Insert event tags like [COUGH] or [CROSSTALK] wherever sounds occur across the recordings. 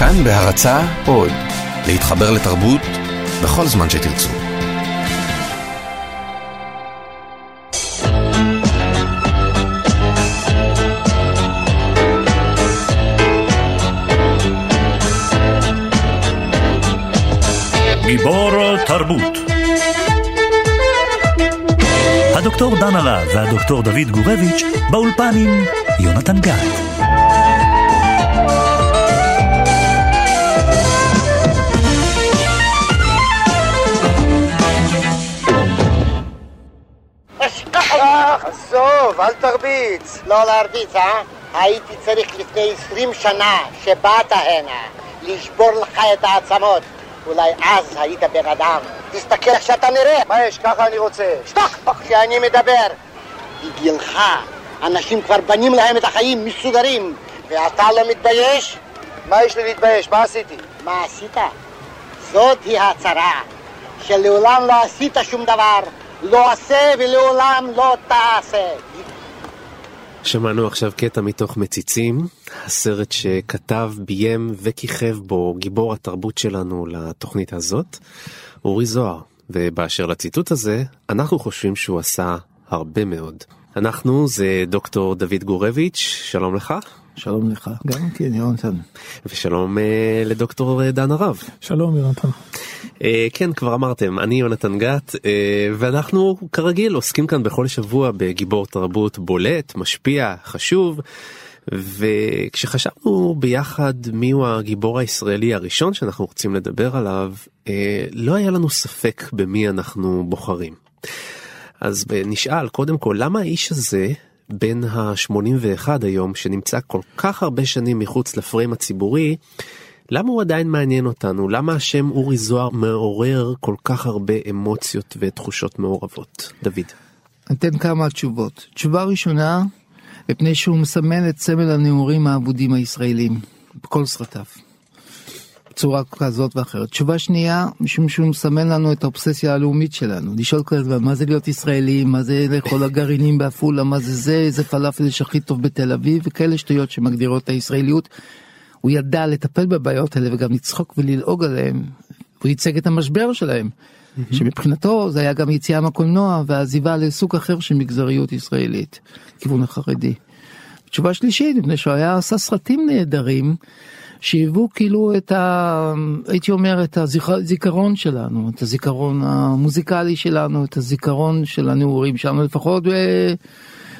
כאן בהרצה עוד, להתחבר לתרבות בכל זמן שתרצו. גיבור תרבות הדוקטור דן הרב והדוקטור דוד גורביץ' באולפן עם יונתן גת. אל תרביץ. לא להרביץ, אה? הייתי צריך לפני עשרים שנה שבאת הנה לשבור לך את העצמות. אולי אז היית בן אדם. תסתכל איך שאתה נראה. מה יש? ככה אני רוצה. שתוק כשאני מדבר. בגילך, אנשים כבר בנים להם את החיים מסודרים, ואתה לא מתבייש? מה יש לי להתבייש? מה עשיתי? מה עשית? זאת היא הצרה, שלעולם לא עשית שום דבר, לא עשה ולעולם לא תעשה. שמענו עכשיו קטע מתוך מציצים, הסרט שכתב, ביים וכיכב בו גיבור התרבות שלנו לתוכנית הזאת, אורי זוהר. ובאשר לציטוט הזה, אנחנו חושבים שהוא עשה הרבה מאוד. אנחנו זה דוקטור דוד גורביץ', שלום לך. שלום לך, גם כן יונתן. ושלום אה, לדוקטור אה, דן הרב. שלום יונתן. אה, כן, כבר אמרתם, אני יונתן גת, אה, ואנחנו כרגיל עוסקים כאן בכל שבוע בגיבור תרבות בולט, משפיע, חשוב. וכשחשבנו ביחד מיהו הגיבור הישראלי הראשון שאנחנו רוצים לדבר עליו, אה, לא היה לנו ספק במי אנחנו בוחרים. אז נשאל קודם כל למה האיש הזה בן ה-81 היום שנמצא כל כך הרבה שנים מחוץ לפריים הציבורי, למה הוא עדיין מעניין אותנו? למה השם אורי זוהר מעורר כל כך הרבה אמוציות ותחושות מעורבות? דוד. אתן כמה תשובות. תשובה ראשונה, מפני שהוא מסמן את סמל הנעורים האבודים הישראלים בכל סרטיו. בצורה כזאת ואחרת. תשובה שנייה, משום שהוא מסמן לנו את האובססיה הלאומית שלנו. לשאול כל הזמן מה זה להיות ישראלי, מה זה לאכול הגרעינים בעפולה, מה זה זה, איזה פלאפל יש הכי טוב בתל אביב, וכאלה שטויות שמגדירות את הישראליות. הוא ידע לטפל בבעיות האלה וגם לצחוק וללעוג עליהם. הוא ייצג את המשבר שלהם. Mm-hmm. שמבחינתו זה היה גם יציאה מהקולנוע ועזיבה לסוג אחר של מגזריות ישראלית, כיוון החרדי. תשובה שלישית, מפני שהוא היה עשה סרטים נהדרים שהיוו כאילו את ה... הייתי אומר את הזיכרון שלנו, את הזיכרון המוזיקלי שלנו, את הזיכרון של הנעורים שלנו לפחות. ו...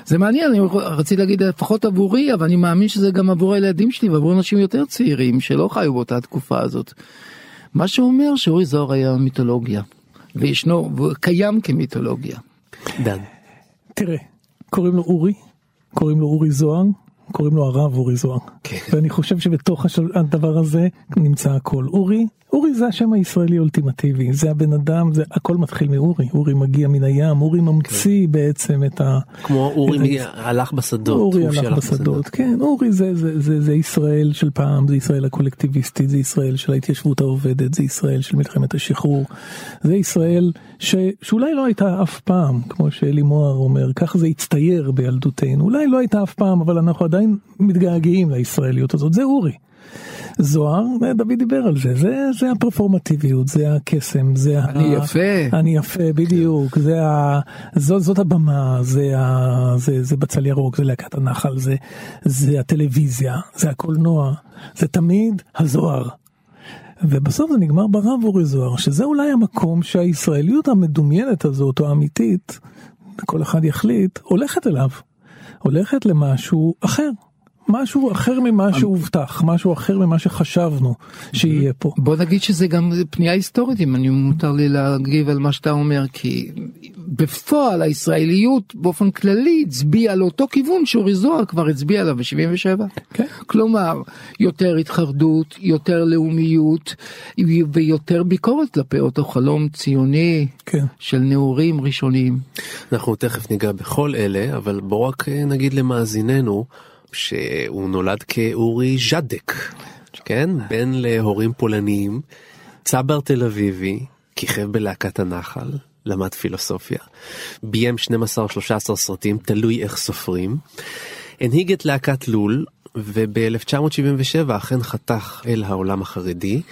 זה מעניין, אני רציתי להגיד לפחות עבורי, אבל אני מאמין שזה גם עבור הילדים שלי ועבור אנשים יותר צעירים שלא חיו באותה תקופה הזאת. מה שאומר שאורי זוהר היה מיתולוגיה, וישנו, קיים כמיתולוגיה. דן. תראה, קוראים לו אורי, קוראים לו אורי זוהר, קוראים לו הרב אורי זוהר. כן. ואני חושב שבתוך הדבר הזה נמצא הכל. אורי אורי זה השם הישראלי האולטימטיבי, זה הבן אדם, זה הכל מתחיל מאורי, אורי מגיע מן הים, אורי ממציא כן. בעצם את ה... כמו אורי את מגיע, הלך בשדות. אורי הלך בשדות, בשדות, כן, אורי זה, זה, זה, זה ישראל של פעם, זה ישראל הקולקטיביסטית, זה ישראל של ההתיישבות העובדת, זה ישראל של מלחמת השחרור, זה ישראל ש, שאולי לא הייתה אף פעם, כמו שאלי מוהר אומר, כך זה הצטייר בילדותנו, אולי לא הייתה אף פעם, אבל אנחנו עדיין מתגעגעים לישראליות הזאת, זה אורי. זוהר, דוד דיבר על זה, זה, זה הפרפורמטיביות, זה הקסם, זה אני ה... יפה, אני יפה, בדיוק, זה ה... זאת, זאת הבמה, זה, ה... זה, זה בצל ירוק, זה להקת הנחל, זה, זה הטלוויזיה, זה הקולנוע, זה תמיד הזוהר. ובסוף זה נגמר ברב אורי זוהר, שזה אולי המקום שהישראליות המדומיינת הזאת, או האמיתית, כל אחד יחליט, הולכת אליו. הולכת למשהו אחר. משהו אחר ממה שהובטח, משהו אחר ממה שחשבנו שיהיה פה. בוא נגיד שזה גם פנייה היסטורית, אם אני מותר לי להגיב על מה שאתה אומר, כי בפועל הישראליות באופן כללי הצביעה על אותו כיוון שאורי זוהר כבר הצביע עליו ב-77. כן. כלומר, יותר התחרדות, יותר לאומיות ויותר ביקורת כלפי אותו חלום ציוני כן. של נעורים ראשונים. אנחנו תכף ניגע בכל אלה, אבל בואו רק נגיד למאזיננו. שהוא נולד כאורי ז'דק, כן? בן להורים פולניים, צבר תל אביבי, כיכב בלהקת הנחל, למד פילוסופיה, ביים 12-13 סרטים, תלוי איך סופרים, הנהיג את להקת לול, וב-1977 אכן חתך אל העולם החרדי,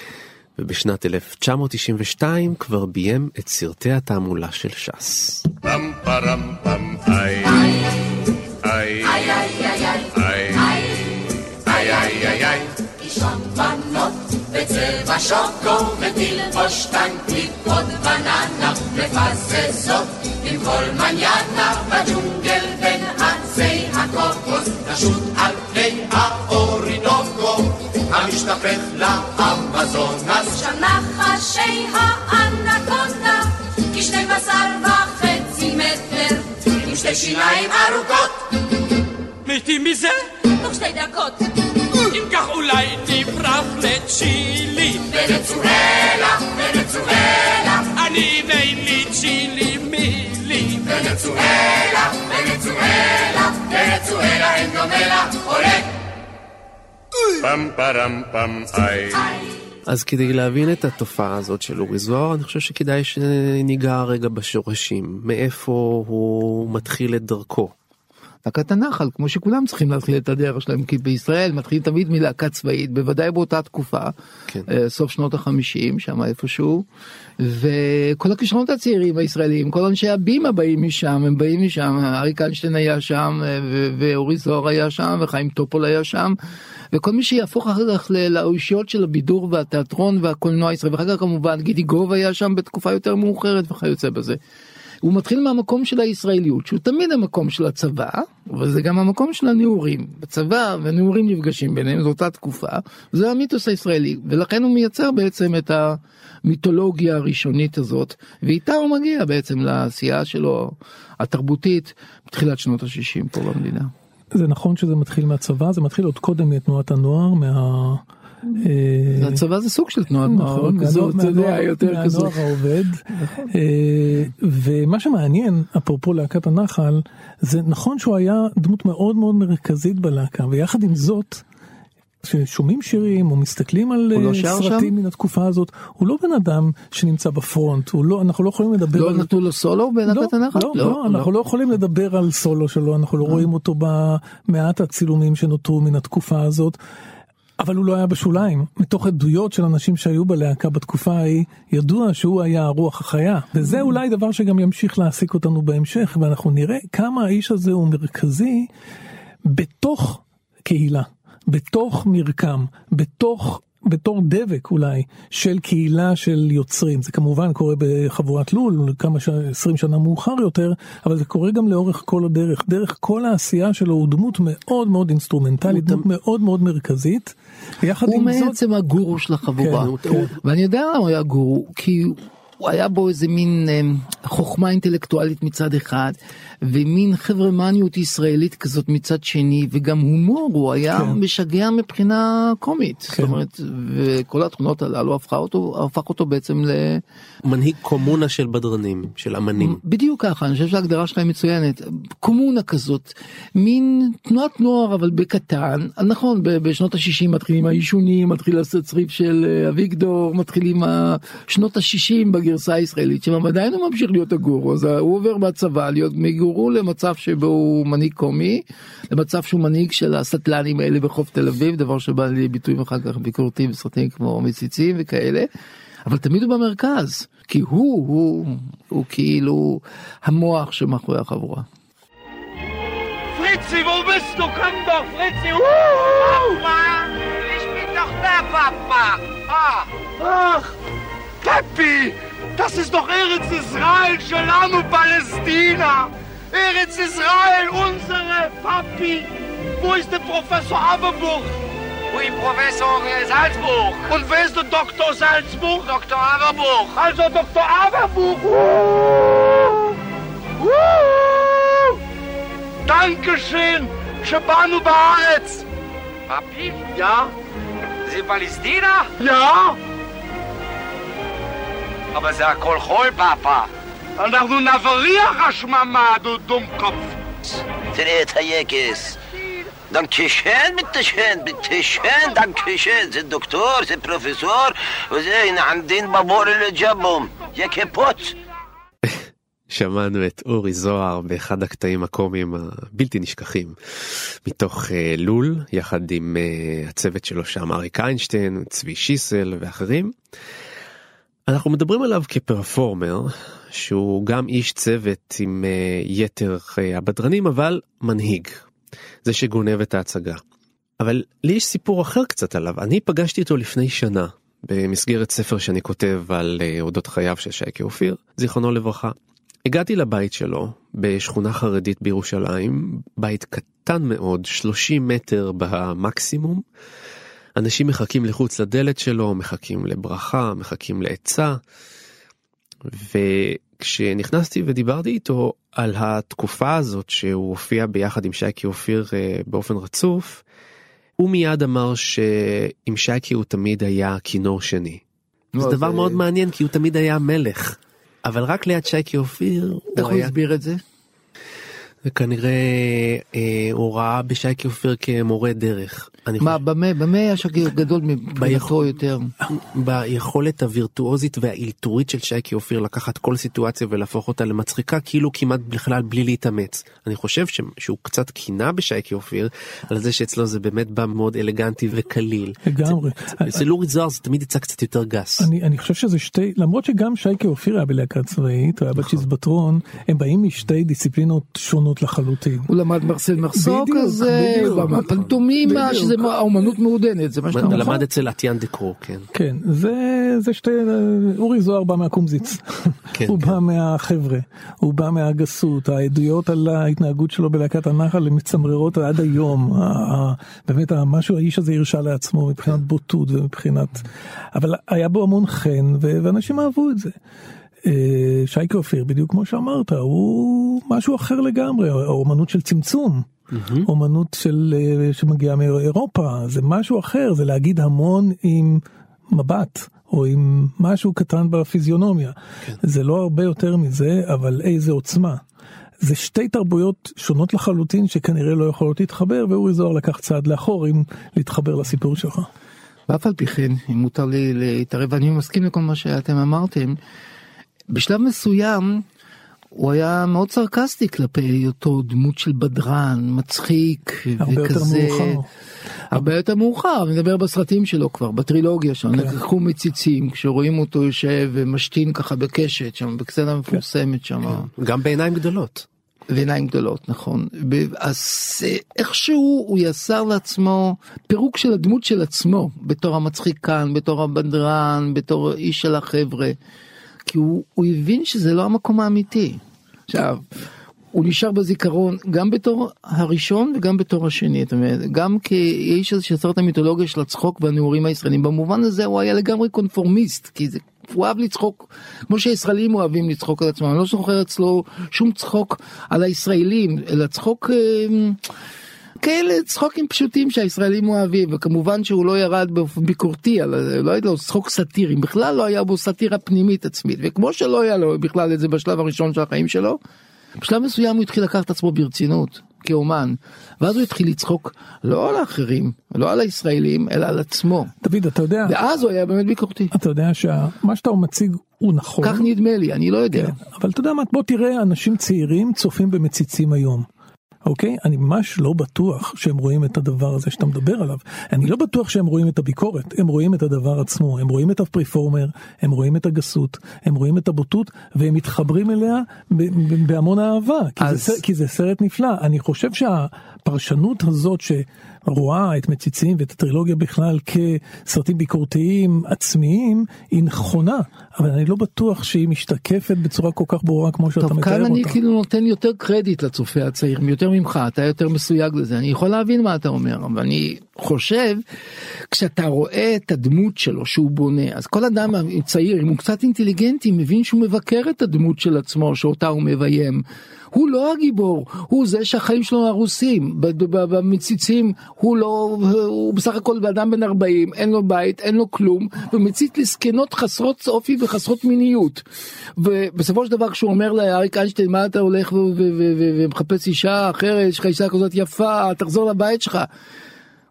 ובשנת 1992 כבר ביים את סרטי התעמולה של ש"ס. פם פרם פם איי בצבע שוקו ותלבוש טנקית עוד בננה מפזזות עם כל מניאנה בג'ונגל בין עצי הקוקוס נשוט על פני האורינוקו המשתפך לאמזונס שנחשי האנקונדה כשנים עשר וחצי מטר עם שתי שיניים ארוכות מתים מזה? תוך שתי דקות אם כך אולי תברח לצ'ילי ונצואלה, ונצואלה אני ואין לי צ'ילי מילי ונצואלה, ונצואלה ונצואלה אין דומה לה עולה פם פרם פם איי אז כדי להבין את התופעה הזאת של אורי זוהר, אני חושב שכדאי שניגע רגע בשורשים, מאיפה הוא מתחיל את דרכו. להקת הנחל, כמו שכולם צריכים להתחיל את הדרך שלהם, כי בישראל מתחילים תמיד מלהקה צבאית, בוודאי באותה תקופה, כן. אה, סוף שנות החמישים, שם איפשהו, וכל הכישרונות הצעירים הישראלים, כל אנשי הבימה באים משם, הם באים משם, אריק איינשטיין היה שם, אה, ואורי זוהר היה שם, וחיים טופול היה שם, וכל מי שיהפוך אחר כך לאושיות של הבידור והתיאטרון והקולנוע הישראלי, ואחר כך כמובן גידי גוב היה שם בתקופה יותר מאוחרת וכיוצא בזה. הוא מתחיל מהמקום של הישראליות שהוא תמיד המקום של הצבא אבל זה גם המקום של הנעורים בצבא ונעורים נפגשים ביניהם זו אותה תקופה זה המיתוס הישראלי ולכן הוא מייצר בעצם את המיתולוגיה הראשונית הזאת ואיתה הוא מגיע בעצם לעשייה שלו התרבותית בתחילת שנות ה-60 פה במדינה. זה נכון שזה מתחיל מהצבא זה מתחיל עוד קודם מתנועת הנוער מה. אה, הצבא זה סוג של תנועת נוער נכון, כזאת, אתה יודע, יותר כזאת. מהנוער העובד. אה, ומה שמעניין, אפרופו להקת הנחל, זה נכון שהוא היה דמות מאוד מאוד מרכזית בלהקה, ויחד עם זאת, כששומעים שירים או מסתכלים על לא אה, סרטים שם? מן התקופה הזאת, הוא לא בן אדם שנמצא בפרונט, לא, אנחנו לא יכולים לדבר לא על... נתנו לו סולו בלהקת הנחל? לא, לא, אנחנו לא יכולים לדבר על סולו שלו, אנחנו לא רואים אותו במעט הצילומים שנותרו מן התקופה הזאת. אבל הוא לא היה בשוליים, מתוך עדויות של אנשים שהיו בלהקה בתקופה ההיא, ידוע שהוא היה הרוח החיה, וזה אולי דבר שגם ימשיך להעסיק אותנו בהמשך, ואנחנו נראה כמה האיש הזה הוא מרכזי בתוך קהילה, בתוך מרקם, בתוך... בתור דבק אולי של קהילה של יוצרים זה כמובן קורה בחבורת לול כמה ש... 20 שנה מאוחר יותר אבל זה קורה גם לאורך כל הדרך דרך כל העשייה שלו הוא דמות מאוד מאוד אינסטרומנטלית דמות מאוד מאוד מרכזית. יחד הוא עם זאת בעצם הגורו של החבורה. כן, כן. ואני יודע למה הוא היה גורו, כי הוא היה בו איזה מין אה, חוכמה אינטלקטואלית מצד אחד, ומין חברמניות ישראלית כזאת מצד שני, וגם הומור, הוא היה כן. משגע מבחינה קומית. כן. זאת אומרת, וכל התכונות הללו הפכה אותו, הפך אותו בעצם ל... מנהיג קומונה של בדרנים, של אמנים. בדיוק ככה, אני חושב שההגדרה שלך היא מצוינת. קומונה כזאת, מין תנועת נוער אבל בקטן, נכון, בשנות ה-60 מתחילים העישונים, מתחיל הצריף של אה, אביגדור, מתחילים שנות ה-60 בגרסה הישראלית, שם עדיין הוא ממשיך להיות הגורו, אז הוא עובר מהצבא להיות מגורו למצב שבו הוא מנהיג קומי, למצב שהוא מנהיג של הסטלנים האלה בחוף תל אביב, דבר שבא לידי ביטוי אחר כך ביקורתי בסרטים כמו מציצים וכאלה. אבל תמיד הוא במרכז, כי הוא, הוא, הוא כאילו המוח שמאחורי החבורה. Fritzi, wo bist du? Komm doch, Fritzi! Papa, ich bin doch da, Papa. Ah. Ach, Peppi, das ist doch Eretz Israel, Shalom Palästina. Eretz Israel, unsere Papi. Wo ist der Professor Aberbuch? Wo ist Professor Salzburg? Und wer ist der Doktor Salzburg? Dr. Aberbuch. Also Dr. Aberbuch. Uh, uh. Dankeschön, Shabanu Baaretz. Papi? Ja? Sie Palästina? Ja. אבל זה הכל חול, פאפה. אנחנו נבריח השממה, Dummkopf. תראה את היקס. דנקשן, ביטשן, ביטשן, דנקשן. זה דוקטור, זה פרופסור, וזה, הנה עמדין בבור לג'בום. יקה פוץ. [LAUGHS] שמענו את אורי זוהר באחד הקטעים הקומיים הבלתי נשכחים מתוך uh, לול יחד עם uh, הצוות שלו שם אריק איינשטיין צבי שיסל ואחרים. אנחנו מדברים עליו כפרפורמר שהוא גם איש צוות עם uh, יתר uh, הבדרנים אבל מנהיג זה שגונב את ההצגה. אבל לי יש סיפור אחר קצת עליו אני פגשתי אותו לפני שנה במסגרת ספר שאני כותב על uh, אודות חייו של שייקה אופיר זיכרונו לברכה. הגעתי לבית שלו בשכונה חרדית בירושלים, בית קטן מאוד, 30 מטר במקסימום. אנשים מחכים לחוץ לדלת שלו, מחכים לברכה, מחכים לעצה. וכשנכנסתי ודיברתי איתו על התקופה הזאת שהוא הופיע ביחד עם שייקי אופיר אה, באופן רצוף, הוא מיד אמר שעם שייקי הוא תמיד היה כינור שני. זה דבר מאוד מעניין כי הוא תמיד היה מלך. אבל רק ליד שייקי אופיר איך הוא הסביר את זה? זה כנראה אה, הוא ראה בשייקי אופיר כמורה דרך. מה במה במה יש גדול מבחינתו יותר? ביכולת הווירטואוזית והאלתורית של שייקי אופיר לקחת כל סיטואציה ולהפוך אותה למצחיקה כאילו כמעט בכלל בלי להתאמץ. אני חושב ש... שהוא קצת קינה בשייקי אופיר על זה שאצלו זה באמת בא מאוד אלגנטי וקליל. לגמרי. אצל אורי זוהר זה תמיד יצא קצת יותר גס. אני, אני חושב שזה שתי למרות שגם שייקי אופיר היה בלהקה צבאית הוא היה בצ'יזבטרון הם באים משתי דיסציפלינות שונות לחלוטין. הוא למד מרסל מרסו כזה, פנטומימה שזה האומנות מעודנת זה מה שאתה אומר. למד אצל אטיאן דקרו כן. כן זה זה שתי אורי זוהר בא מהקומזיץ. הוא בא מהחבר'ה הוא בא מהגסות העדויות על ההתנהגות שלו בלהקת הנחל הן מצמררות עד היום באמת משהו האיש הזה הרשה לעצמו מבחינת בוטות ומבחינת אבל היה בו המון חן ואנשים אהבו את זה. שייקה אופיר בדיוק כמו שאמרת הוא משהו אחר לגמרי אומנות של צמצום. Mm-hmm. אומנות של שמגיעה מאירופה זה משהו אחר זה להגיד המון עם מבט או עם משהו קטן בפיזיונומיה כן. זה לא הרבה יותר מזה אבל איזה עוצמה. זה שתי תרבויות שונות לחלוטין שכנראה לא יכולות להתחבר ואורי זוהר לקח צעד לאחור אם להתחבר לסיפור שלך. ואף על פי כן אם מותר לי להתערב אני מסכים לכל מה שאתם אמרתם. בשלב מסוים הוא היה מאוד סרקסטי כלפי אותו דמות של בדרן מצחיק הרבה וכזה. יותר מאוחר. הרבה יותר מאוחר, אני מדבר בסרטים שלו כבר, בטרילוגיה שם, כן. לקחו מציצים, כשרואים אותו יושב ומשתין ככה בקשת שם, בסצנה מפורסמת שם. כן. גם בעיניים גדולות. ועיניים גדולות, נכון. אז איכשהו הוא יסר לעצמו פירוק של הדמות של עצמו, בתור המצחיקן, בתור הבדרן, בתור איש של החבר'ה. כי הוא, הוא הבין שזה לא המקום האמיתי. עכשיו, הוא נשאר בזיכרון גם בתור הראשון וגם בתור השני, זאת אומרת, גם כאיש הזה שיצר את המיתולוגיה של הצחוק והנעורים הישראלים, במובן הזה הוא היה לגמרי קונפורמיסט, כי זה, הוא אהב לצחוק. כמו שהישראלים אוהבים לצחוק על עצמם, אני לא זוכר אצלו שום צחוק על הישראלים, אלא צחוק... אה, כאלה צחוקים פשוטים שהישראלים אוהבים וכמובן שהוא לא ירד באופן ביקורתי על לא לו צחוק סאטירי בכלל לא היה בו סאטירה פנימית עצמית וכמו שלא היה לו בכלל את זה בשלב הראשון של החיים שלו. בשלב מסוים הוא התחיל לקחת עצמו ברצינות כאומן ואז הוא התחיל לצחוק לא על האחרים לא על הישראלים אלא על עצמו. דוד אתה יודע ואז הוא היה באמת ביקורתי. אתה יודע שמה שאתה מציג הוא נכון. כך נדמה לי אני לא יודע. כן, אבל אתה יודע מה בוא תראה אנשים צעירים צופים במציצים היום. אוקיי? אני ממש לא בטוח שהם רואים את הדבר הזה שאתה מדבר עליו. אני לא בטוח שהם רואים את הביקורת, הם רואים את הדבר עצמו, הם רואים את הפריפורמר, הם רואים את הגסות, הם רואים את הבוטות, והם מתחברים אליה בהמון אהבה, כי, אז... זה, כי זה סרט נפלא. אני חושב שהפרשנות הזאת ש... רואה את מציצים ואת הטרילוגיה בכלל כסרטים ביקורתיים עצמיים היא נכונה אבל אני לא בטוח שהיא משתקפת בצורה כל כך ברורה כמו שאתה מתאר אותה. טוב כאן אני כאילו נותן יותר קרדיט לצופה הצעיר יותר ממך אתה יותר מסויג לזה אני יכול להבין מה אתה אומר אבל אני חושב כשאתה רואה את הדמות שלו שהוא בונה אז כל אדם צעיר אם הוא קצת אינטליגנטי מבין שהוא מבקר את הדמות של עצמו שאותה הוא מביים. הוא לא הגיבור, הוא זה שהחיים שלו הרוסים, במציצים הוא לא, הוא בסך הכל אדם בן 40, אין לו בית, אין לו כלום, ומציץ לזקנות חסרות אופי וחסרות מיניות. ובסופו של דבר כשהוא אומר לאריק איינשטיין מה אתה הולך ומחפש אישה אחרת, יש לך אישה כזאת יפה, תחזור לבית שלך.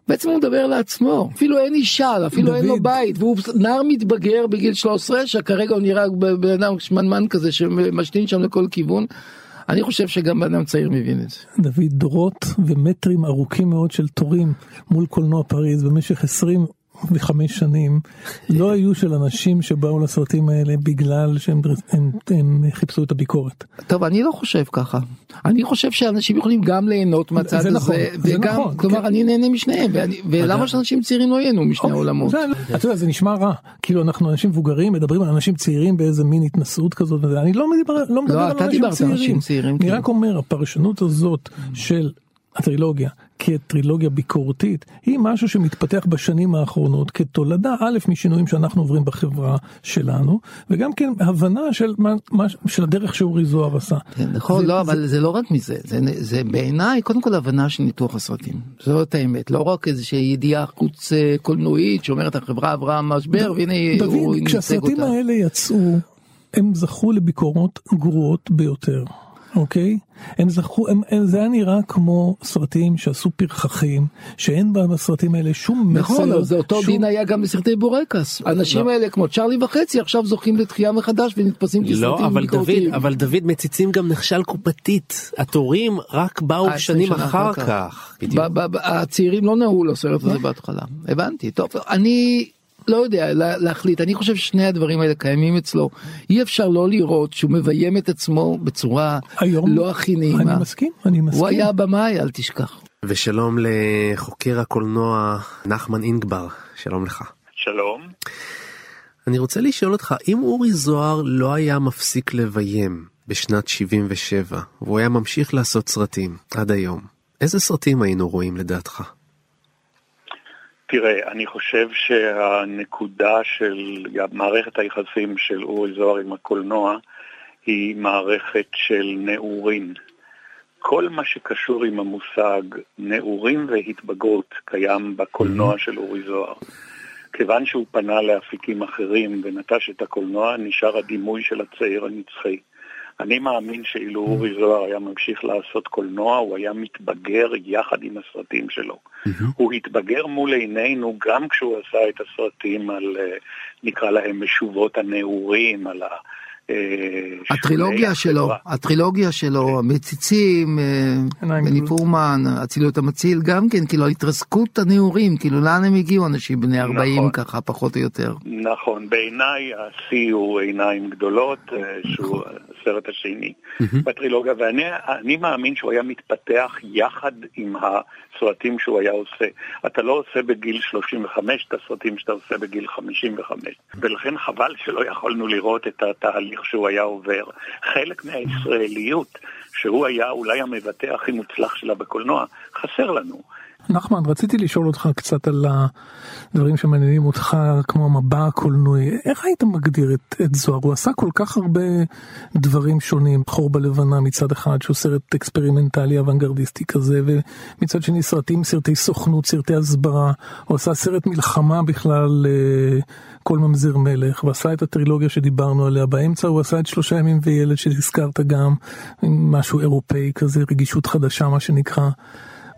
בעצם הוא מדבר לעצמו, אפילו אין אישה, אפילו אין לו דוד. בית, והוא נער מתבגר בגיל 13, שכרגע הוא נראה בן אדם שמנמן כזה שמשתין שם לכל כיוון. אני חושב שגם אדם צעיר מבין את זה. דוד, דורות ומטרים ארוכים מאוד של תורים מול קולנוע פריז במשך 25 שנים לא היו של אנשים שבאו לסרטים האלה בגלל שהם הם, הם חיפשו את הביקורת. טוב, אני לא חושב ככה. אני חושב שאנשים יכולים גם ליהנות מהצד זה הזה, נכון, זה וגם, נכון, כלומר, כן. אני נהנה משניהם, ואני- ולמה שאנשים צעירים לא ייהנו משני העולמות? זה- אתה יודע, זה נשמע רע, כאילו אנחנו אנשים מבוגרים מדברים על אנשים צעירים באיזה מין התנסות כזאת, וזה. אני לא מדבר, לא מדבר על אתה אנשים על צעירים, אנשים צעירים, אני כן. רק אומר הפרשנות הזאת של הטרילוגיה כטרילוגיה ביקורתית היא משהו שמתפתח בשנים האחרונות כתולדה א' משינויים שאנחנו עוברים בחברה שלנו וגם כן הבנה של מה, מה של הדרך שאורי זוהר עשה. כן, נכון, זה- לא, זה- אבל זה לא רק מזה, זה, זה בעיניי קודם כל הבנה של ניתוח הסרטים, זאת האמת, לא רק איזושהי ידיעה חוץ אה, קולנועית שאומרת החברה עברה משבר והנה הוא דוד, ייצג כשהסרטים אותה. האלה יצאו, הם זכו לביקורות גרועות ביותר. אוקיי? הם זכו, הם, הם, זה היה נראה כמו סרטים שעשו פרחחים, שאין בה בסרטים האלה שום מסר. נכון, זה אותו שום... דין היה גם בסרטי בורקס. האנשים לא. האלה כמו צ'רלי וחצי עכשיו זוכים לתחייה מחדש ונתפסים כסרטים לא, אבל דוד. אבל דוד מציצים גם נכשל קופתית. התורים רק באו אה, שנים אחר אחר כך. ב- ב- ב- הצעירים לא נהו לסרט הזה בהתחלה. הבנתי, טוב, אני לא יודע לה- להחליט, אני חושב ששני הדברים האלה קיימים אצלו. אי אפשר לא לראות שהוא מביים את עצמו בצורה היום- לא הכי נעימה. אני מסכים, אני מסכים. הוא היה במאי, אל תשכח. ושלום לחוקר הקולנוע נחמן אינגבר, שלום לך. שלום. אני רוצה לשאול אותך, אם אורי זוהר לא היה מפסיק לביים בשנת 77, והוא היה ממשיך לעשות סרטים עד היום, איזה סרטים היינו רואים לדעתך? תראה, אני חושב שהנקודה של מערכת היחסים של אורי זוהר עם הקולנוע היא מערכת של נעורים. כל מה שקשור עם המושג נעורים והתבגרות קיים בקולנוע של אורי זוהר. כיוון שהוא פנה לאפיקים אחרים ונטש את הקולנוע, נשאר הדימוי של הצעיר הנצחי. אני מאמין שאילו אורי זוהר היה ממשיך לעשות קולנוע, הוא היה מתבגר יחד עם הסרטים שלו. הוא התבגר מול עינינו גם כשהוא עשה את הסרטים על, אה, נקרא להם, משובות הנעורים, על ה... אה, הטרילוגיה שלו. הטרילוגיה שלו, המציצים, אה, בני פורמן, אצילות המציל, גם כן, כאילו ההתרסקות הנעורים, כאילו לאן הם הגיעו אנשים בני 40 נכון. ככה, פחות או יותר. נכון, בעיניי השיא הוא עיניים גדולות, אה, שהוא הסרט השני בטרילוגיה, ואני אני מאמין שהוא היה מתפתח יחד עם הסרטים שהוא היה עושה. אתה לא עושה בגיל 35 את הסרטים שאתה עושה בגיל 55, ולכן חבל שלא יכולנו לראות את התהליך שהוא היה עובר. חלק מהישראליות, שהוא היה אולי המבטא הכי מוצלח שלה בקולנוע, חסר לנו. נחמן, רציתי לשאול אותך קצת על הדברים שמעניינים אותך, כמו המבע הקולנועי. איך היית מגדיר את, את זוהר? הוא עשה כל כך הרבה דברים שונים. חור בלבנה מצד אחד, שהוא סרט אקספרימנטלי אוונגרדיסטי כזה, ומצד שני סרטים, סרטי סוכנות, סרטי הסברה. הוא עשה סרט מלחמה בכלל, אה, כל ממזר מלך, ועשה את הטרילוגיה שדיברנו עליה. באמצע הוא עשה את שלושה ימים וילד שהזכרת גם, משהו אירופאי כזה, רגישות חדשה מה שנקרא.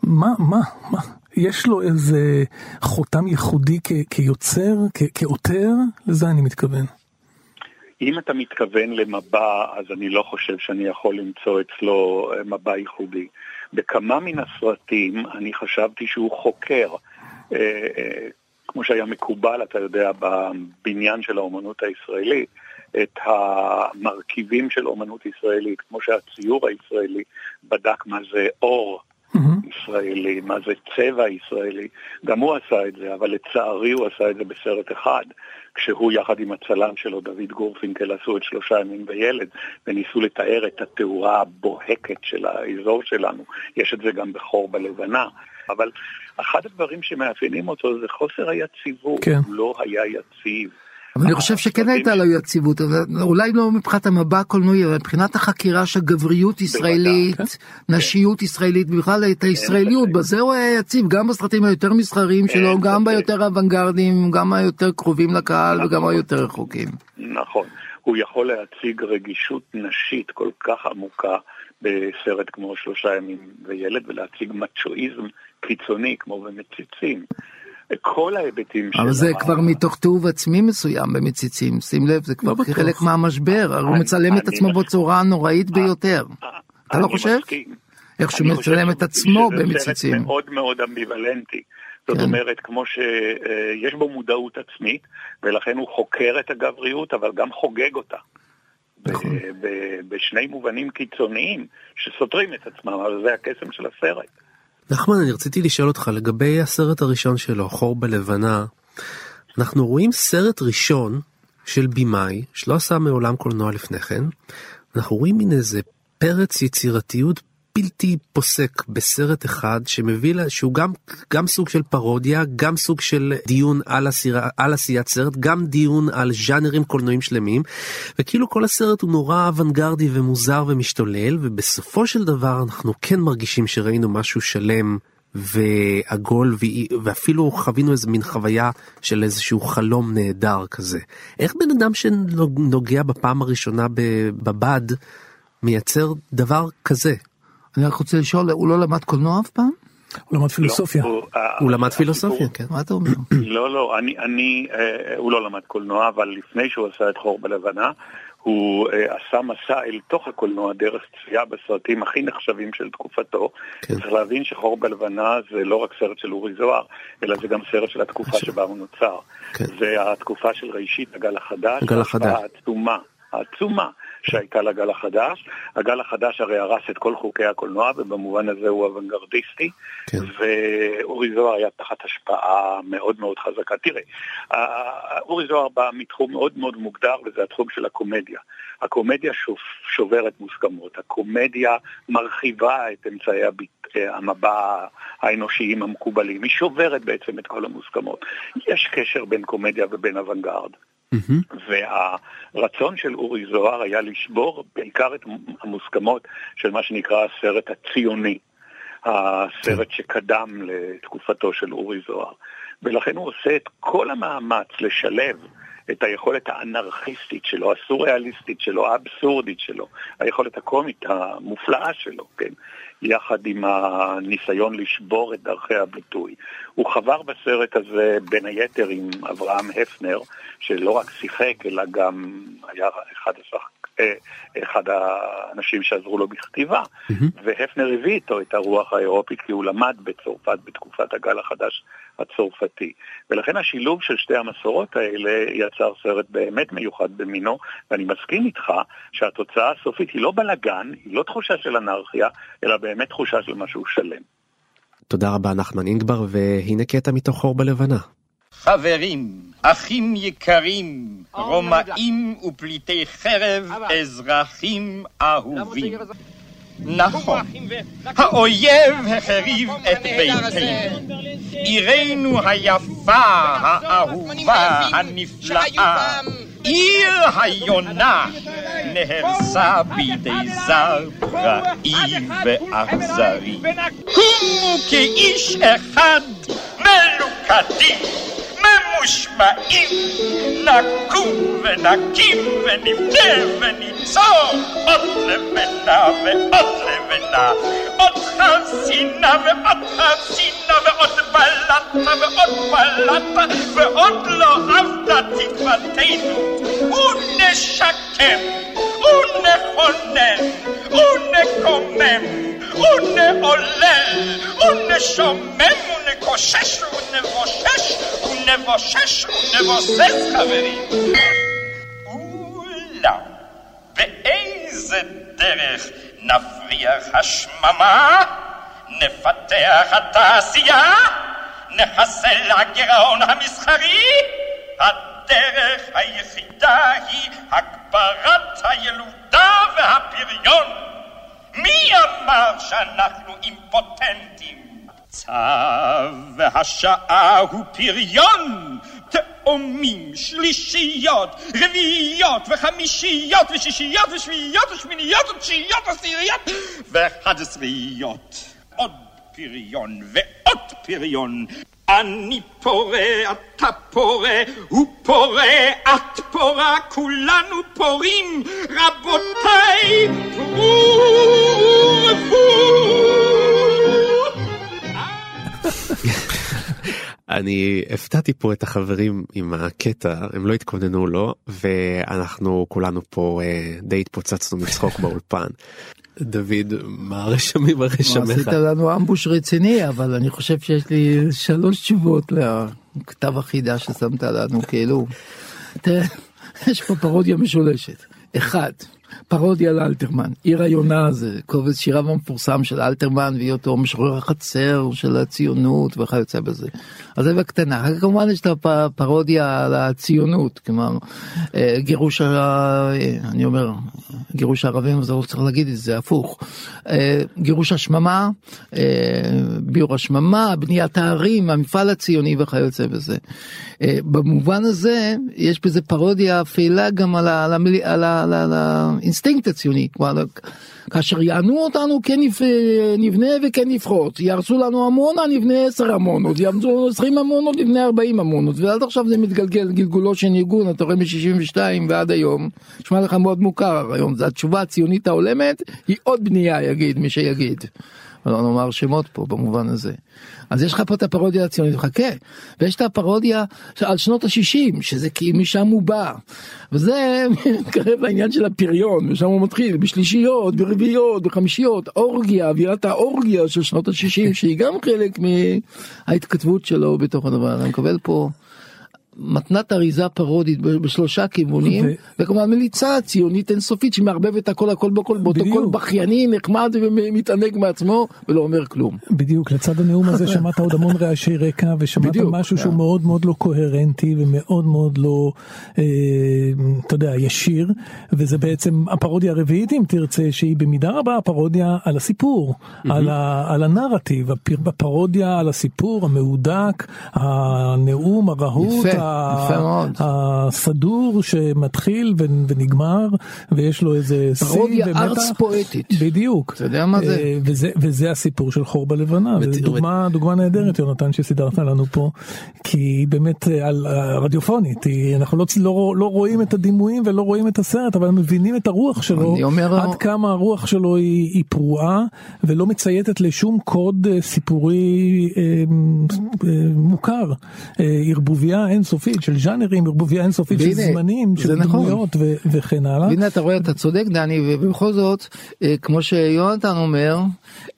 מה, מה, מה, יש לו איזה חותם ייחודי כ- כיוצר, כ- כעותר? לזה אני מתכוון. אם אתה מתכוון למבע, אז אני לא חושב שאני יכול למצוא אצלו אה, מבע ייחודי. בכמה מן הסרטים אני חשבתי שהוא חוקר, אה, אה, כמו שהיה מקובל, אתה יודע, בבניין של האומנות הישראלית, את המרכיבים של אומנות ישראלית, כמו שהציור הישראלי בדק מה זה אור ישראלי, מה זה צבע ישראלי. גם הוא עשה את זה, אבל לצערי הוא עשה את זה בסרט אחד, כשהוא יחד עם הצלם שלו, דוד גורפינקל, עשו את שלושה ימים וילד, וניסו לתאר את התאורה הבוהקת של האזור שלנו. יש את זה גם בחור בלבנה. אבל אחד הדברים שמאפיינים אותו זה חוסר היציבות, כן. הוא לא היה יציב. אבל אני חושב שכן הייתה לו יציבות, אבל אולי לא מבחינת המבע הקולנועי, אבל מבחינת החקירה של גבריות ישראלית, נשיות ישראלית, בכלל את הישראליות, בזה הוא היה יציב, גם בסרטים היותר מסחריים שלו, גם ביותר אוונגרדים, גם היותר קרובים לקהל וגם היותר רחוקים. נכון. הוא יכול להציג רגישות נשית כל כך עמוקה בסרט כמו שלושה ימים וילד ולהציג מצ'ואיזם קיצוני כמו במציצים. כל ההיבטים אבל זה כבר מתוך תיעוב עצמי מסוים במציצים, שים לב, זה כבר חלק מהמשבר, הרי הוא מצלם את עצמו בצורה הנוראית ביותר. אתה לא חושב? איך שהוא מצלם את עצמו במציצים. זה מאוד מאוד אמביוולנטי. זאת כן. אומרת, כמו שיש בו מודעות עצמית, ולכן הוא חוקר את הגבריות, אבל גם חוגג אותה. נכון. בשני מובנים קיצוניים שסותרים את עצמם, אבל זה הקסם של הסרט. נחמן, אני רציתי לשאול אותך לגבי הסרט הראשון שלו, חור בלבנה. אנחנו רואים סרט ראשון של במאי, שלא עשה מעולם קולנוע לפני כן. אנחנו רואים מין איזה פרץ יצירתיות בלתי פוסק בסרט אחד שמביא לה שהוא גם גם סוג של פרודיה גם סוג של דיון על, הסירה, על עשיית סרט גם דיון על ז'אנרים קולנועים שלמים וכאילו כל הסרט הוא נורא אוונגרדי ומוזר ומשתולל ובסופו של דבר אנחנו כן מרגישים שראינו משהו שלם ועגול ואפילו חווינו איזה מין חוויה של איזשהו חלום נהדר כזה. איך בן אדם שנוגע בפעם הראשונה בבד מייצר דבר כזה? אני רק רוצה לשאול, הוא לא למד קולנוע אף פעם? הוא למד פילוסופיה. הוא למד פילוסופיה, כן. מה אתה אומר? [CLEARS THROAT] לא, לא, אני, אה, הוא לא למד קולנוע, אבל לפני שהוא עשה את חור בלבנה, הוא uh, עשה מסע אל תוך הקולנוע דרך צפייה בסרטים הכי נחשבים של תקופתו. כן. צריך להבין שחור בלבנה זה לא רק סרט של אורי זוהר, אלא זה גם סרט של התקופה שבה הוא נוצר. כן. זה התקופה של ראשית הגל החדש. הגל החדש. העצומה, העצומה שהייתה לגל החדש. הגל החדש הרי הרס את כל חוקי הקולנוע, ובמובן הזה הוא אוונגרדיסטי, כן. ואורי זוהר היה תחת השפעה מאוד מאוד חזקה. תראה, אורי זוהר בא מתחום מאוד מאוד מוגדר, וזה התחום של הקומדיה. הקומדיה שוברת מוסכמות, הקומדיה מרחיבה את אמצעי הביט... המבע האנושיים המקובלים, היא שוברת בעצם את כל המוסכמות. יש קשר בין קומדיה ובין אוונגרד. Mm-hmm. והרצון של אורי זוהר היה לשבור בעיקר את המוסכמות של מה שנקרא הסרט הציוני, הסרט כן. שקדם לתקופתו של אורי זוהר. ולכן הוא עושה את כל המאמץ לשלב את היכולת האנרכיסטית שלו, הסוריאליסטית שלו, האבסורדית שלו, היכולת הקומית המופלאה שלו, כן, יחד עם הניסיון לשבור את דרכי הביטוי. הוא חבר בסרט הזה בין היתר עם אברהם הפנר, שלא רק שיחק, אלא גם היה אחד, השח... אה, אחד האנשים שעזרו לו בכתיבה, mm-hmm. והפנר הביא איתו את הרוח האירופית כי הוא למד בצרפת בתקופת הגל החדש הצרפתי. ולכן השילוב של שתי המסורות האלה יצר סרט באמת מיוחד במינו, ואני מסכים איתך שהתוצאה הסופית היא לא בלאגן, היא לא תחושה של אנרכיה, אלא באמת תחושה של משהו שלם. תודה רבה נחמן אינגבר, והנה קטע מתוך חור בלבנה. חברים, אחים יקרים, רומאים ופליטי חרב, אזרחים אהובים. נכון, האויב החריב את ביתנו, עירנו היפה, האהובה, הנפלאה, עיר היונה, נהרסה בידי זר פראי ואכזרי. קומו כאיש אחד מלוכדים Ushmaim, Nakum, Nakim, Niftev, Nitzo, Otlevena, Otlevena, Otlazina, Otlazina, Otbalata, Otbalata, Otlo, shakem unne honem unne komem unne olel, une chomem, une kochesh, une vochesh, ונבושש, ונבושש, ונבוסס, חברים. אולם, באיזה דרך נפריח השממה? נפתח התעשייה? נחסל הגירעון המסחרי? הדרך היחידה היא הגברת הילודה והפריון. מי אמר שאנחנו אימפוטנטים? צו השעה הוא פריון! תאומים, שלישיות, רביעיות וחמישיות ושישיות ושביעיות ושמיניות ותשיעיות ועשיריות ואחד עשריות. עוד פריון ועוד פריון. אני פורה, אתה פורה, הוא פורה, את פורה, כולנו פורים, רבותיי, פרו! אני הפתעתי פה את החברים עם הקטע הם לא התכוננו לו ואנחנו כולנו פה אה, די התפוצצנו מצחוק [LAUGHS] באולפן. דוד מה הרשמים הרשמיך? עשית לנו אמבוש רציני אבל אני חושב שיש לי שלוש תשובות לכתב החידה ששמת לנו כאילו. תראה, יש פה פרודיה משולשת. אחד, פרודיה על אלתרמן, עיר היונה זה קובץ שיריו המפורסם של אלתרמן והיותו משורר החצר של הציונות וכיוצא בזה. אז זה בקטנה, כמובן יש את הפרודיה על הציונות, כלומר אה, גירוש. אה, אני אומר גירוש הערבים, אבל לא צריך להגיד את זה, הפוך. אה, גירוש השממה, ביעור השממה, בניית הערים, המפעל הציוני וכיוצא בזה. במובן הזה יש בזה פרודיה אפלה גם על. על, המל... על, ה... על האינסטינקט הציוני, כאשר יענו אותנו כן נבנה וכן נפרוץ, יהרסו לנו עמונה נבנה 10 עמונות, יעמדו לנו 20 עמונות נבנה 40 עמונות, ועד עכשיו זה מתגלגל גלגולו של ניגון, אתה רואה מ-62 ועד היום, נשמע לך מאוד מוכר היום, זו התשובה הציונית ההולמת, היא עוד בנייה יגיד מי שיגיד. לא נאמר שמות פה במובן הזה. אז יש לך פה את הפרודיה הציונית, חכה, ויש את הפרודיה על שנות ה-60, שזה כי משם הוא בא. וזה [LAUGHS] מתקרב לעניין של הפריון, ושם הוא מתחיל בשלישיות, ברביעיות, בחמישיות, אורגיה, אווירת האורגיה של שנות ה-60, שהיא גם חלק מההתכתבות שלו בתוך הדבר. אני מקבל פה... מתנת אריזה פרודית בשלושה כיוונים, ו... וכמובן מליצה ציונית אינסופית שמערבבת הכל הכל בכל, באותו קול בכייני נחמד ומתענג מעצמו ולא אומר כלום. בדיוק, לצד הנאום הזה [LAUGHS] שמעת עוד המון רעשי רקע ושמעת בדיוק, משהו שהוא מאוד מאוד לא קוהרנטי ומאוד מאוד לא, אה, אתה יודע, ישיר, וזה בעצם הפרודיה הרביעית אם תרצה, שהיא במידה רבה הפרודיה על הסיפור, mm-hmm. על, ה, על הנרטיב, הפרודיה על הסיפור המהודק, הנאום הרהוט. יפה. הסדור שמתחיל ונגמר ויש לו איזה שיא פרודיה ארץ פואטית. בדיוק. אתה יודע מה זה? אה, וזה, וזה הסיפור של חור בלבנה. דוגמה, דוגמה נהדרת יונתן שסידרת לנו פה. כי היא באמת אה, על רדיופונית. אנחנו לא, לא, לא רואים את הדימויים ולא רואים את הסרט אבל מבינים את הרוח שלו. אומר... עד כמה הרוח שלו היא, היא פרועה ולא מצייתת לשום קוד אה, סיפורי אה, אה, מוכר. אה, ערבוביה אינסופית. אינסופית של ז'אנרים, ערבוביה אינסופית של זמנים, של נכון. דמויות ו- וכן הלאה. והנה אתה רואה, אתה צודק דני, ובכל זאת, אה, כמו שיונתן אומר,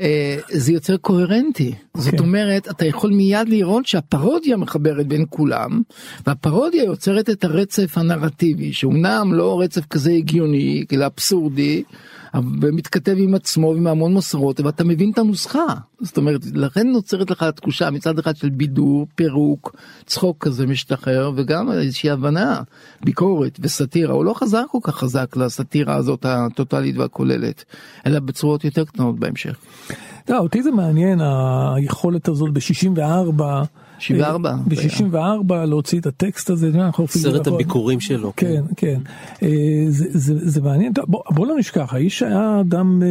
אה, זה יוצר קוהרנטי. זאת כן. אומרת, אתה יכול מיד לראות שהפרודיה מחברת בין כולם, והפרודיה יוצרת את הרצף הנרטיבי, שאומנם לא רצף כזה הגיוני, כאילו אבסורדי, ומתכתב עם עצמו ועם המון מסורות ואתה מבין את הנוסחה זאת אומרת לכן נוצרת לך התחושה מצד אחד של בידור פירוק צחוק כזה משתחרר וגם איזושהי הבנה ביקורת וסאטירה הוא לא חזר כל כך חזק לסאטירה הזאת הטוטלית והכוללת אלא בצורות יותר קטנות בהמשך. לא, אותי זה מעניין היכולת הזאת ב-64 74. ב-64 להוציא את הטקסט הזה. סרט הביקורים שלו. כן, כן. אה, זה מעניין. בוא לא נשכח, האיש היה אדם, אה,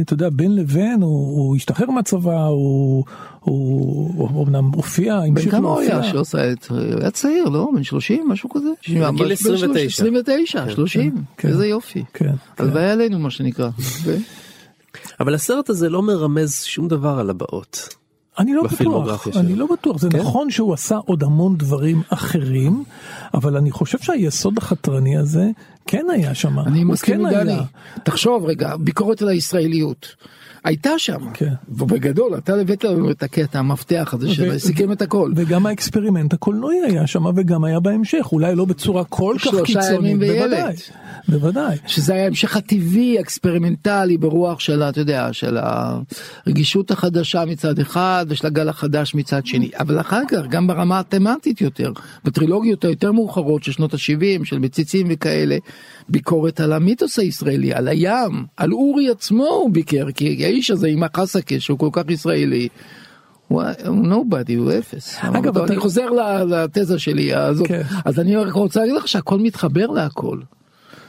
אתה יודע, בין לבין, הוא השתחרר מהצבא, הוא... הוא אמנם הופיע, המשיך להופיע. בן כמה הוא היה שעושה את, הוא היה צעיר, לא? בן 30, משהו כזה? גיל 29. 29, 30, איזה יופי. כן. הלוואי עלינו מה שנקרא. אבל הסרט הזה לא מרמז שום דבר על הבאות. אני לא בטוח, אני לא בטוח, זה כן? נכון שהוא עשה עוד המון דברים אחרים, אבל אני חושב שהיסוד החתרני הזה כן היה שם. אני מסכים כן עם דני, תחשוב רגע, ביקורת על הישראליות. הייתה שם, כן. ובגדול אתה הבאת לנו את הקטע המפתח הזה שסיכם את הכל. וגם ה experiment הקולנועי היה שם וגם היה בהמשך, אולי לא בצורה כל כך קיצונית, בוודאי, בוודאי. שזה היה המשך הטבעי experimental ברוח של, אתה יודע, של הרגישות החדשה מצד אחד ושל הגל החדש מצד שני, אבל אחר כך גם ברמה התמטית יותר, בטרילוגיות היותר מאוחרות של שנות ה-70 של מציצים וכאלה, ביקורת על המיתוס הישראלי, על הים, על אורי עצמו הוא ביקר, כי האיש הזה עם החסקה שהוא כל כך ישראלי. הוא נובדי הוא אפס. אגב אני חוזר לתזה שלי הזאת כן. אז אני רק רוצה להגיד לך שהכל מתחבר להכל.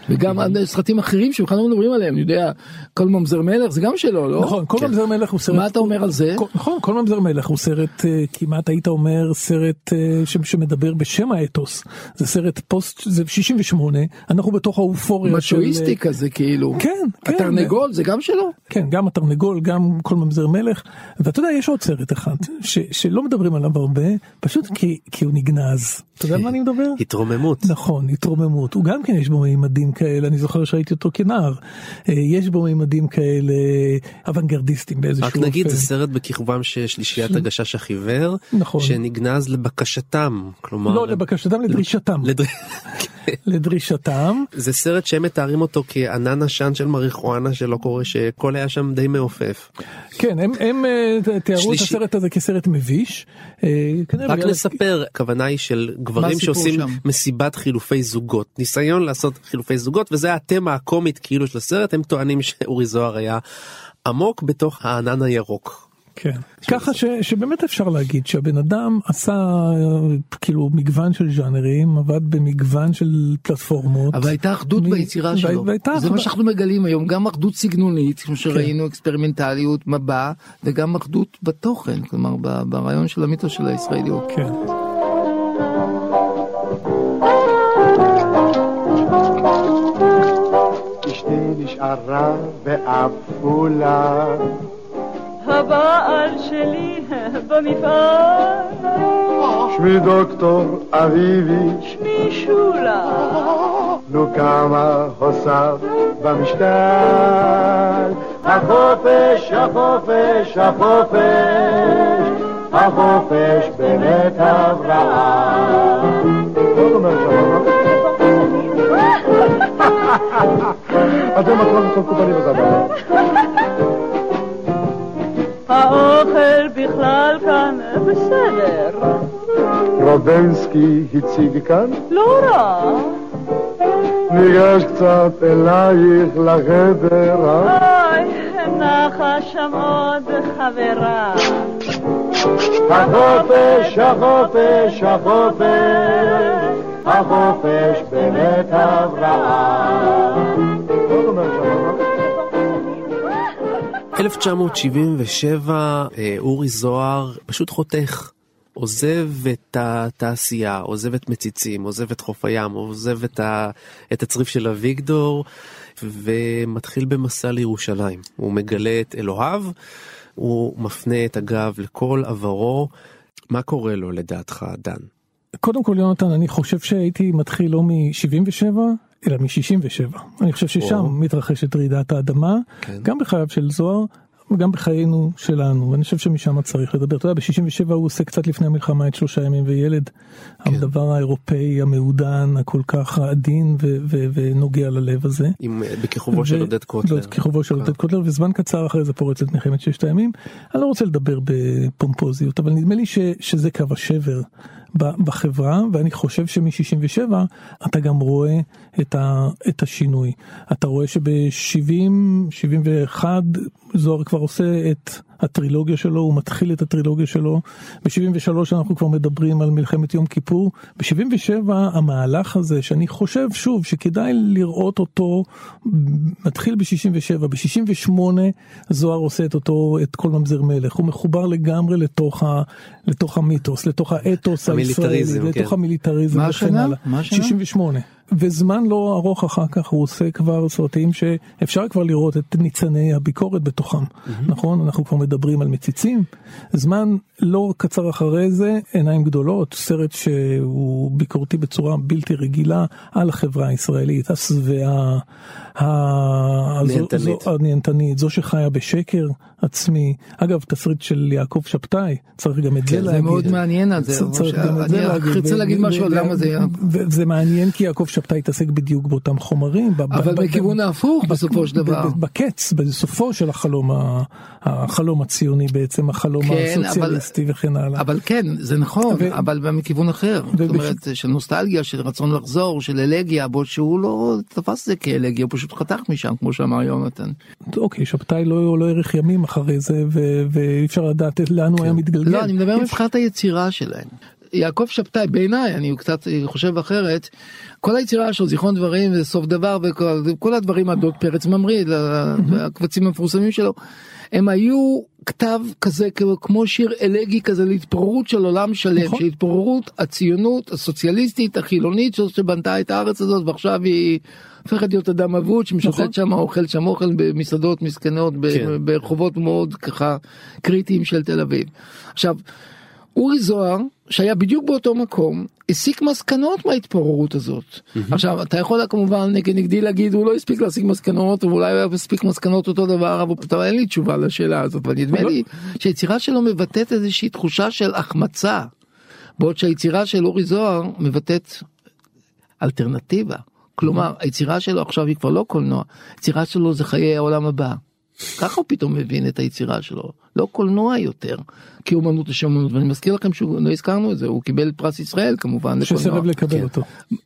וגם על סרטים אחרים שבכלל לא מדברים עליהם, אני יודע, כל ממזר מלך זה גם שלו, לא? נכון, כל ממזר מלך הוא סרט... מה אתה אומר על זה? נכון, כל ממזר מלך הוא סרט, אה, כמעט היית אומר סרט אה, שמדבר בשם האתוס. זה סרט פוסט, זה 68, אנחנו בתוך האופוריה של... מצ'ואיסטי כזה כאילו. כן, כן. התרנגול זה גם שלו? כן, גם התרנגול, גם כל ממזר מלך. ואתה יודע, יש עוד סרט אחד ש, שלא מדברים עליו הרבה, פשוט כי, כי הוא נגנז. אתה יודע על מה [LAUGHS] אני מדבר? התרוממות. נכון, התרוממות. הוא גם כן יש בו מימדים כאלה, אני זוכר שראיתי אותו כנער. אה, יש בו מימדים כאלה אוונגרדיסטים באיזשהו רק אופן. נגיד זה סרט בכיכובם של שלישיית הגשש החיוור, נכון. שנגנז לבקשתם, כלומר... לא לבקשתם, לדרישתם. [LAUGHS] לדר- לדרישתם. זה סרט שהם מתארים אותו כענן עשן של מריחואנה שלא קורה שהכל היה שם די מעופף. כן, הם, הם אה, תיארו את שלישי- הסרט הזה כסרט מביש. אה, רק נספר, הכוונה היא של גברים שעושים שם? מסיבת חילופי זוגות, ניסיון לעשות חילופי זוגות וזה התמה הקומית כאילו של הסרט, הם טוענים שאורי זוהר היה עמוק בתוך הענן הירוק. כן. ככה ש, שבאמת אפשר להגיד שהבן אדם עשה כאילו מגוון של ז'אנרים, עבד במגוון של פלטפורמות. אבל הייתה אחדות מ- ביצירה שלו. והייתה זה מה אחדות. שאנחנו מגלים היום, גם אחדות סגנונית, כמו כן. שראינו, אקספרימנטליות, מבע, וגם אחדות בתוכן, כלומר ב- ברעיון של המיתוס של הישראליות. כן. אשתי נשארה בעפולה הבעל שלי במפעל, שמי דוקטור אביבי שמי שולה, נו כמה הוסף במשקל החופש, החופש, החופש. החופש בבית הבראה? אתם הכל מקובלים בזה האוכל בכלל כאן בסדר, רובנסקי הציג כאן לא רע, ניגש קצת אלייך לחדר אה? אוי, נחה שם עוד חברה. החופש, החופש, החופש, החופש בבית הבראה. 1977 אה, אורי זוהר פשוט חותך. עוזב את התעשייה, עוזב את מציצים, עוזב את חוף הים, עוזב את, ה, את הצריף של אביגדור ומתחיל במסע לירושלים. הוא מגלה את אלוהיו, הוא מפנה את הגב לכל עברו. מה קורה לו לדעתך, דן? קודם כל יונתן, אני חושב שהייתי מתחיל לא מ-77, אלא מ-67. אני חושב ששם או. מתרחשת רעידת האדמה, כן. גם בחייו של זוהר. וגם בחיינו שלנו, ואני חושב שמשם צריך לדבר. אתה יודע, ב-67 הוא עושה קצת לפני המלחמה את שלושה ימים וילד. כן. הדבר האירופאי המעודן, הכל כך עדין ו- ו- ונוגע ללב הזה. עם, אה, בכיכובו של ו- עודד קוטלר. לא, בכיכובו של כן. עודד קוטלר, וזמן קצר אחרי זה פורצת מלחמת ששת הימים. אני לא רוצה לדבר בפומפוזיות, אבל נדמה לי ש, שזה קו השבר בחברה, ואני חושב שמ-67 אתה גם רואה את, ה, את השינוי. אתה רואה שב-70, 71, זוהר כבר עושה את הטרילוגיה שלו, הוא מתחיל את הטרילוגיה שלו. ב-73 אנחנו כבר מדברים על מלחמת יום כיפור. ב-77 המהלך הזה, שאני חושב שוב שכדאי לראות אותו, מתחיל ב-67, ב-68 זוהר עושה את אותו, את כל ממזר מלך. הוא מחובר לגמרי לתוך, ה, לתוך המיתוס, לתוך האתוס הישראלי, המיליטריזם, לתוך כן. המיליטריזם מה וכן השנה? הלאה. מה השנה? 68. וזמן לא ארוך אחר כך הוא עושה כבר סרטים שאפשר כבר לראות את ניצני הביקורת בתוכם, נכון? אנחנו כבר מדברים על מציצים. זמן לא קצר אחרי זה, עיניים גדולות, סרט שהוא ביקורתי בצורה בלתי רגילה על החברה הישראלית, השבעה, זו- הנהנתנית, זו שחיה בשקר עצמי. אגב, תסריט של יעקב שבתאי, צריך גם את זה כן, להגיד. זה מאוד מעניין על זה, אני זה. רוצה להגיד משהו על למה זה. וזה מעניין כי יעקב שבתאי התעסק בדיוק באותם חומרים. אבל בכיוון ההפוך בסופו של דבר. בקץ, בסופו של החלום, החלום הציוני בעצם, החלום כן, אבל- הסוציאליסטי וכן הלאה. אבל כן, זה נכון, אבל מכיוון אחר. זאת אומרת, של נוסטלגיה, של רצון לחזור, של אלגיה, בו שהוא לא תפס את זה כאלגיה, הוא פשוט חתך משם, כמו שאמר יונתן. אוקיי, שבתאי לא לא האריך ימים אחרי זה, ואי אפשר לדעת לאן הוא היה מתגלגל. לא, אני מדבר מבחינת היצירה שלהם. יעקב שבתאי בעיניי אני קצת חושב אחרת כל היצירה שלו זיכרון דברים וסוף דבר וכל כל הדברים הדוד פרץ ממריד הקבצים המפורסמים שלו הם היו כתב כזה כמו שיר אלגי כזה להתפוררות של עולם שלם נכון. של התפוררות הציונות הסוציאליסטית החילונית שבנתה את הארץ הזאת ועכשיו היא הופכת להיות אדם אבוד שמשוטט נכון. שם אוכל שם אוכל במסעדות מסכנות כן. ברחובות מאוד ככה קריטיים של תל אביב. עכשיו אורי זוהר שהיה בדיוק באותו מקום הסיק מסקנות מההתפוררות הזאת. עכשיו אתה יכול כמובן נגד נגדי להגיד הוא לא הספיק להסיק מסקנות ואולי הוא הספיק מסקנות אותו דבר אבל אין לי תשובה לשאלה הזאת אבל נדמה לי שהיצירה שלו מבטאת איזושהי תחושה של החמצה. בעוד שהיצירה של אורי זוהר מבטאת אלטרנטיבה. כלומר היצירה שלו עכשיו היא כבר לא קולנוע, היצירה שלו זה חיי העולם הבא. ככה הוא פתאום מבין את היצירה שלו, לא קולנוע יותר, כי אומנות יש אומנות, ואני מזכיר לכם שהוא, לא הזכרנו את זה, הוא קיבל פרס ישראל כמובן. שסירב לקבל כן. אותו.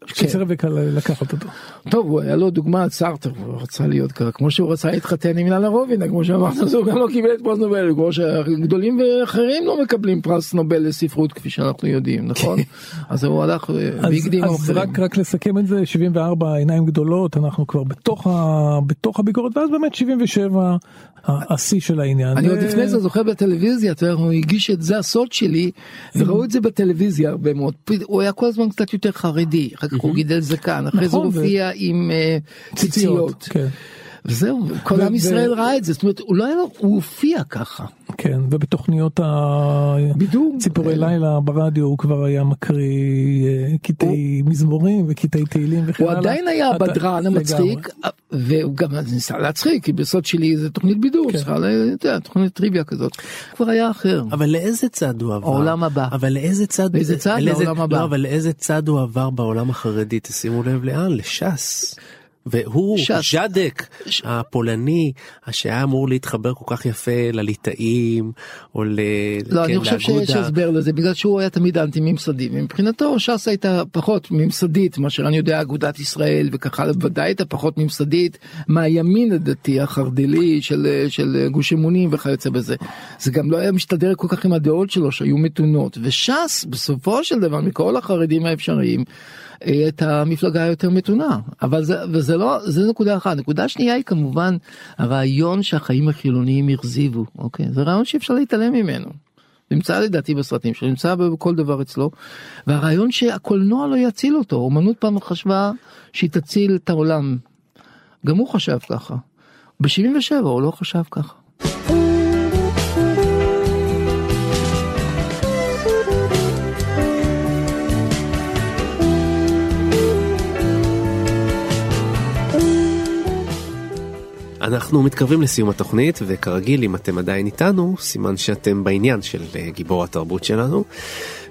שסירב לק- לקחת אותו. טוב, הוא היה לו דוגמה סארטר, הוא רצה להיות ככה, כמו שהוא רצה להתחתן עם אילנה רובינה, כמו שאמרת, אז הוא גם לא קיבל את פרס נובל, כמו שגדולים ואחרים לא מקבלים פרס נובל לספרות כפי שאנחנו יודעים, נכון? [LAUGHS] אז הוא הלך אה, אז, והקדים אז. רק, רק לסכם את זה 74 עיניים גדולות אנחנו כבר בתוך, ה, בתוך הביקורת ואז באמת 77 ה- השיא של העניין. אני עוד לפני זה זוכר בטלוויזיה, אתה יודע, הוא הגיש את זה הסוד שלי, וראו את זה בטלוויזיה הרבה מאוד. הוא היה כל הזמן קצת יותר חרדי, אחר כך הוא גידל זקן, אחרי זה הוא נכון, ו- הופיע עם אה, ציציות. כן. וזהו, כל ו- עם ו- ישראל ראה את זה, זאת אומרת, הוא לא היה לו, הוא הופיע ככה. כן, ובתוכניות ציפורי לילה ברדיו הוא כבר היה מקריא אה, קטעי מזמורים וקטעי תהילים וכן הוא הלאה. עדיין היה הבדרן. המצחיק, והוא גם ניסה להצחיק, כי בסוד שלי זה תוכנית בידור, צריכה, אתה יודע, תוכנית טריוויה כזאת. הוא כבר היה אחר. אבל לאיזה צד הוא עבר? העולם הבא. אבל לאיזה צד? לאיזה צד? לאיזה- לעולם הבא. לא, אבל לאיזה צד הוא עבר בעולם החרדי? תשימו לב לאן? לש"ס. והוא, ש"ס. ז'אדק, הפולני, שהיה אמור להתחבר כל כך יפה לליטאים, או ל... לא, כן, אני חושב שיש לאגודה. הסבר לזה, בגלל שהוא היה תמיד אנטי ממסדי, מבחינתו ש"ס הייתה פחות ממסדית מאשר אני יודע אגודת ישראל וככה ודאי הייתה פחות ממסדית מהימין הדתי החרד"לי של, של גוש אמונים וכיוצא בזה. זה גם לא היה משתדר כל כך עם הדעות שלו שהיו מתונות, וש"ס בסופו של דבר מכל החרדים האפשריים אה, את המפלגה היותר מתונה אבל זה וזה לא זה נקודה אחת נקודה שנייה היא כמובן הרעיון שהחיים החילוניים הרזיבו אוקיי זה רעיון שאי אפשר להתעלם ממנו. נמצא לדעתי בסרטים שלו נמצא בכל דבר אצלו והרעיון שהקולנוע לא יציל אותו אומנות פעם חשבה שהיא תציל את העולם. גם הוא חשב ככה. ב-77 הוא לא חשב ככה. אנחנו מתקרבים לסיום התוכנית, וכרגיל, אם אתם עדיין איתנו, סימן שאתם בעניין של אה, גיבור התרבות שלנו,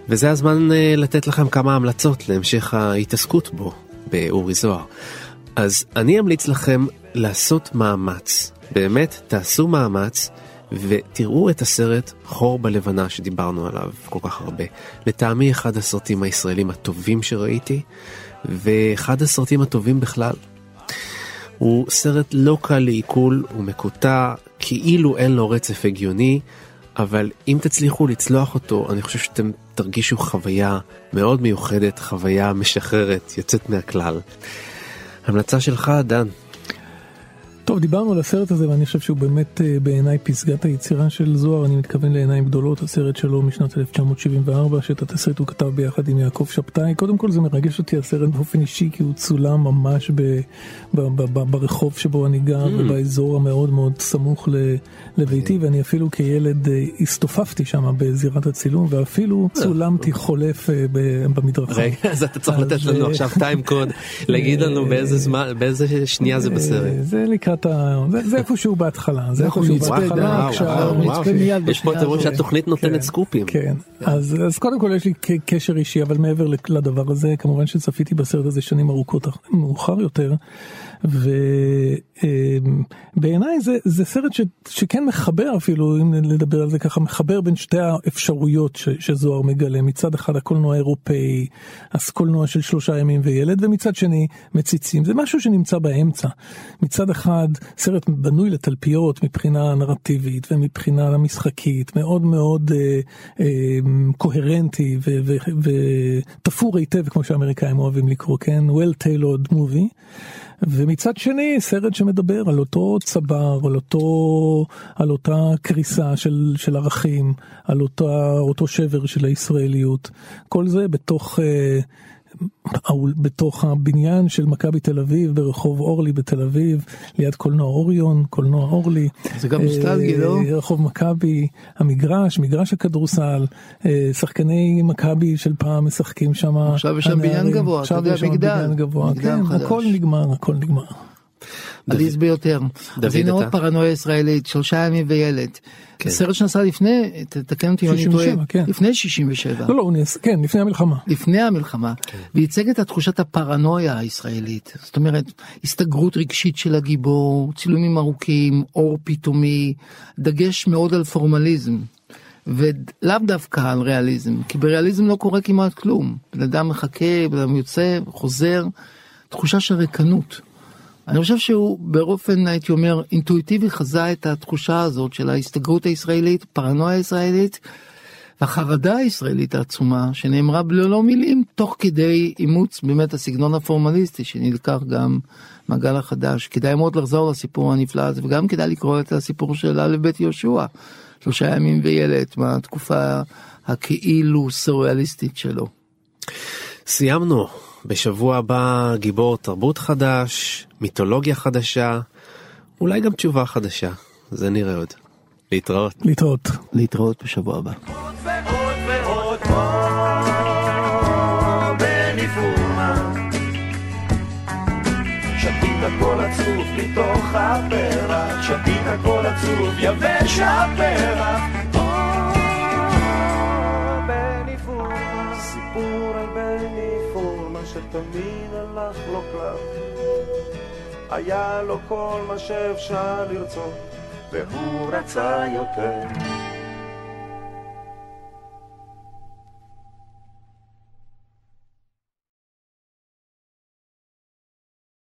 וזה הזמן אה, לתת לכם כמה המלצות להמשך ההתעסקות בו, באורי זוהר. אז אני אמליץ לכם לעשות מאמץ, באמת, תעשו מאמץ, ותראו את הסרט חור בלבנה שדיברנו עליו כל כך הרבה. לטעמי אחד הסרטים הישראלים הטובים שראיתי, ואחד הסרטים הטובים בכלל. הוא סרט לא קל לעיכול, הוא מקוטע, כאילו אין לו רצף הגיוני, אבל אם תצליחו לצלוח אותו, אני חושב שאתם תרגישו חוויה מאוד מיוחדת, חוויה משחררת, יוצאת מהכלל. המלצה שלך, דן. טוב דיברנו על הסרט הזה ואני חושב שהוא באמת אה, בעיניי פסגת היצירה של זוהר אני מתכוון לעיניים גדולות הסרט שלו משנת 1974 שאת התסריט הוא כתב ביחד עם יעקב שבתאי קודם כל זה מרגש אותי הסרט באופן אישי כי הוא צולם ממש ב, ב, ב, ב, ברחוב שבו אני גר Mm. ובאזור המאוד מאוד סמוך ל, לביתי ואני אפילו כילד אה, הסתופפתי שם בזירת הצילום ואפילו צולמתי חולף אה, ב- במדרכה. רגע, אז אתה צריך לתת לנו אה, עכשיו טיים קוד, להגיד לנו באיזה זמן, באיזה שנייה זה בסרט. אה, זה לקראת ה... זה- זה איפשהו בהתחלה. זה איפשהו בהתחלה. נצפה מיד יש פה, אתם רואים שהתוכנית נותנת סקופים. כן, אז, אז קודם כל יש לי קשר אישי, אבל מעבר לדבר הזה, כמובן שצפיתי בסרט הזה שנים ארוכות מאוחר יותר, ובעיניי זה, זה סרט ש, שכן מחבר אפילו, אם לדבר על זה ככה, מחבר בין שתי האפשרויות ש, שזוהר מגלה, מצד אחד הקולנוע האירופאי, אז קולנוע של שלושה ימים וילד, ומצד שני מציצים, זה משהו שנמצא באמצע. מצד אחד סרט בנוי לתלפיות מבחינה נרטיבית ומבחינה משחקית, מאוד מאוד אה, אה, קוהרנטי ותפור היטב, כמו שהאמריקאים אוהבים לקרוא, כן? well tailored movie. ומצד שני סרט שמדבר על אותו צבר, על אותו, על אותה קריסה של, של ערכים, על אותה, אותו שבר של הישראליות, כל זה בתוך אה, בתוך הבניין של מכבי תל אביב ברחוב אורלי בתל אביב ליד קולנוע אוריון קולנוע אורלי. זה גם נוסטלגי לא? אה, רחוב מכבי המגרש מגרש הכדורסל. אה, שחקני מכבי של פעם משחקים שם עכשיו יש שם בניין גבוה עכשיו יש שם בניין גבוה. כן הכל נגמר הכל נגמר. עליז ביותר. אז הנה עוד פרנויה ישראלית, שלושה ימים וילד. כן. סרט שנסע לפני, תתקן אותי אם אני טועה, כן. לפני 67. לא, לא, הוא נס... כן, לפני המלחמה. לפני המלחמה. כן. וייצג את תחושת הפרנויה הישראלית. זאת אומרת, הסתגרות רגשית של הגיבור, צילומים ארוכים, אור פתאומי, דגש מאוד על פורמליזם. ולאו דווקא על ריאליזם, כי בריאליזם לא קורה כמעט כלום. בן אדם מחכה, בן אדם יוצא, חוזר, תחושה של ריקנות. אני חושב שהוא באופן הייתי אומר אינטואיטיבי חזה את התחושה הזאת של ההסתגרות הישראלית, פרנויה הישראלית והחרדה הישראלית העצומה שנאמרה בלא מילים תוך כדי אימוץ באמת הסגנון הפורמליסטי שנלקח גם מהגל החדש. כדאי מאוד לחזור לסיפור הנפלא הזה וגם כדאי לקרוא את הסיפור של א' ב' יהושע, שלושה ימים וילד מהתקופה הכאילו סוריאליסטית שלו. סיימנו. בשבוע הבא גיבור תרבות חדש, מיתולוגיה חדשה, אולי גם תשובה חדשה, זה נראה עוד. להתראות. להתראות. להתראות בשבוע הבא. הכל עצוב מתוך הפרח, שתית הכל עצוב יבש הפרח שתמיד הלך לו קלף. היה לו כל מה שאפשר לרצות, והוא רצה יותר.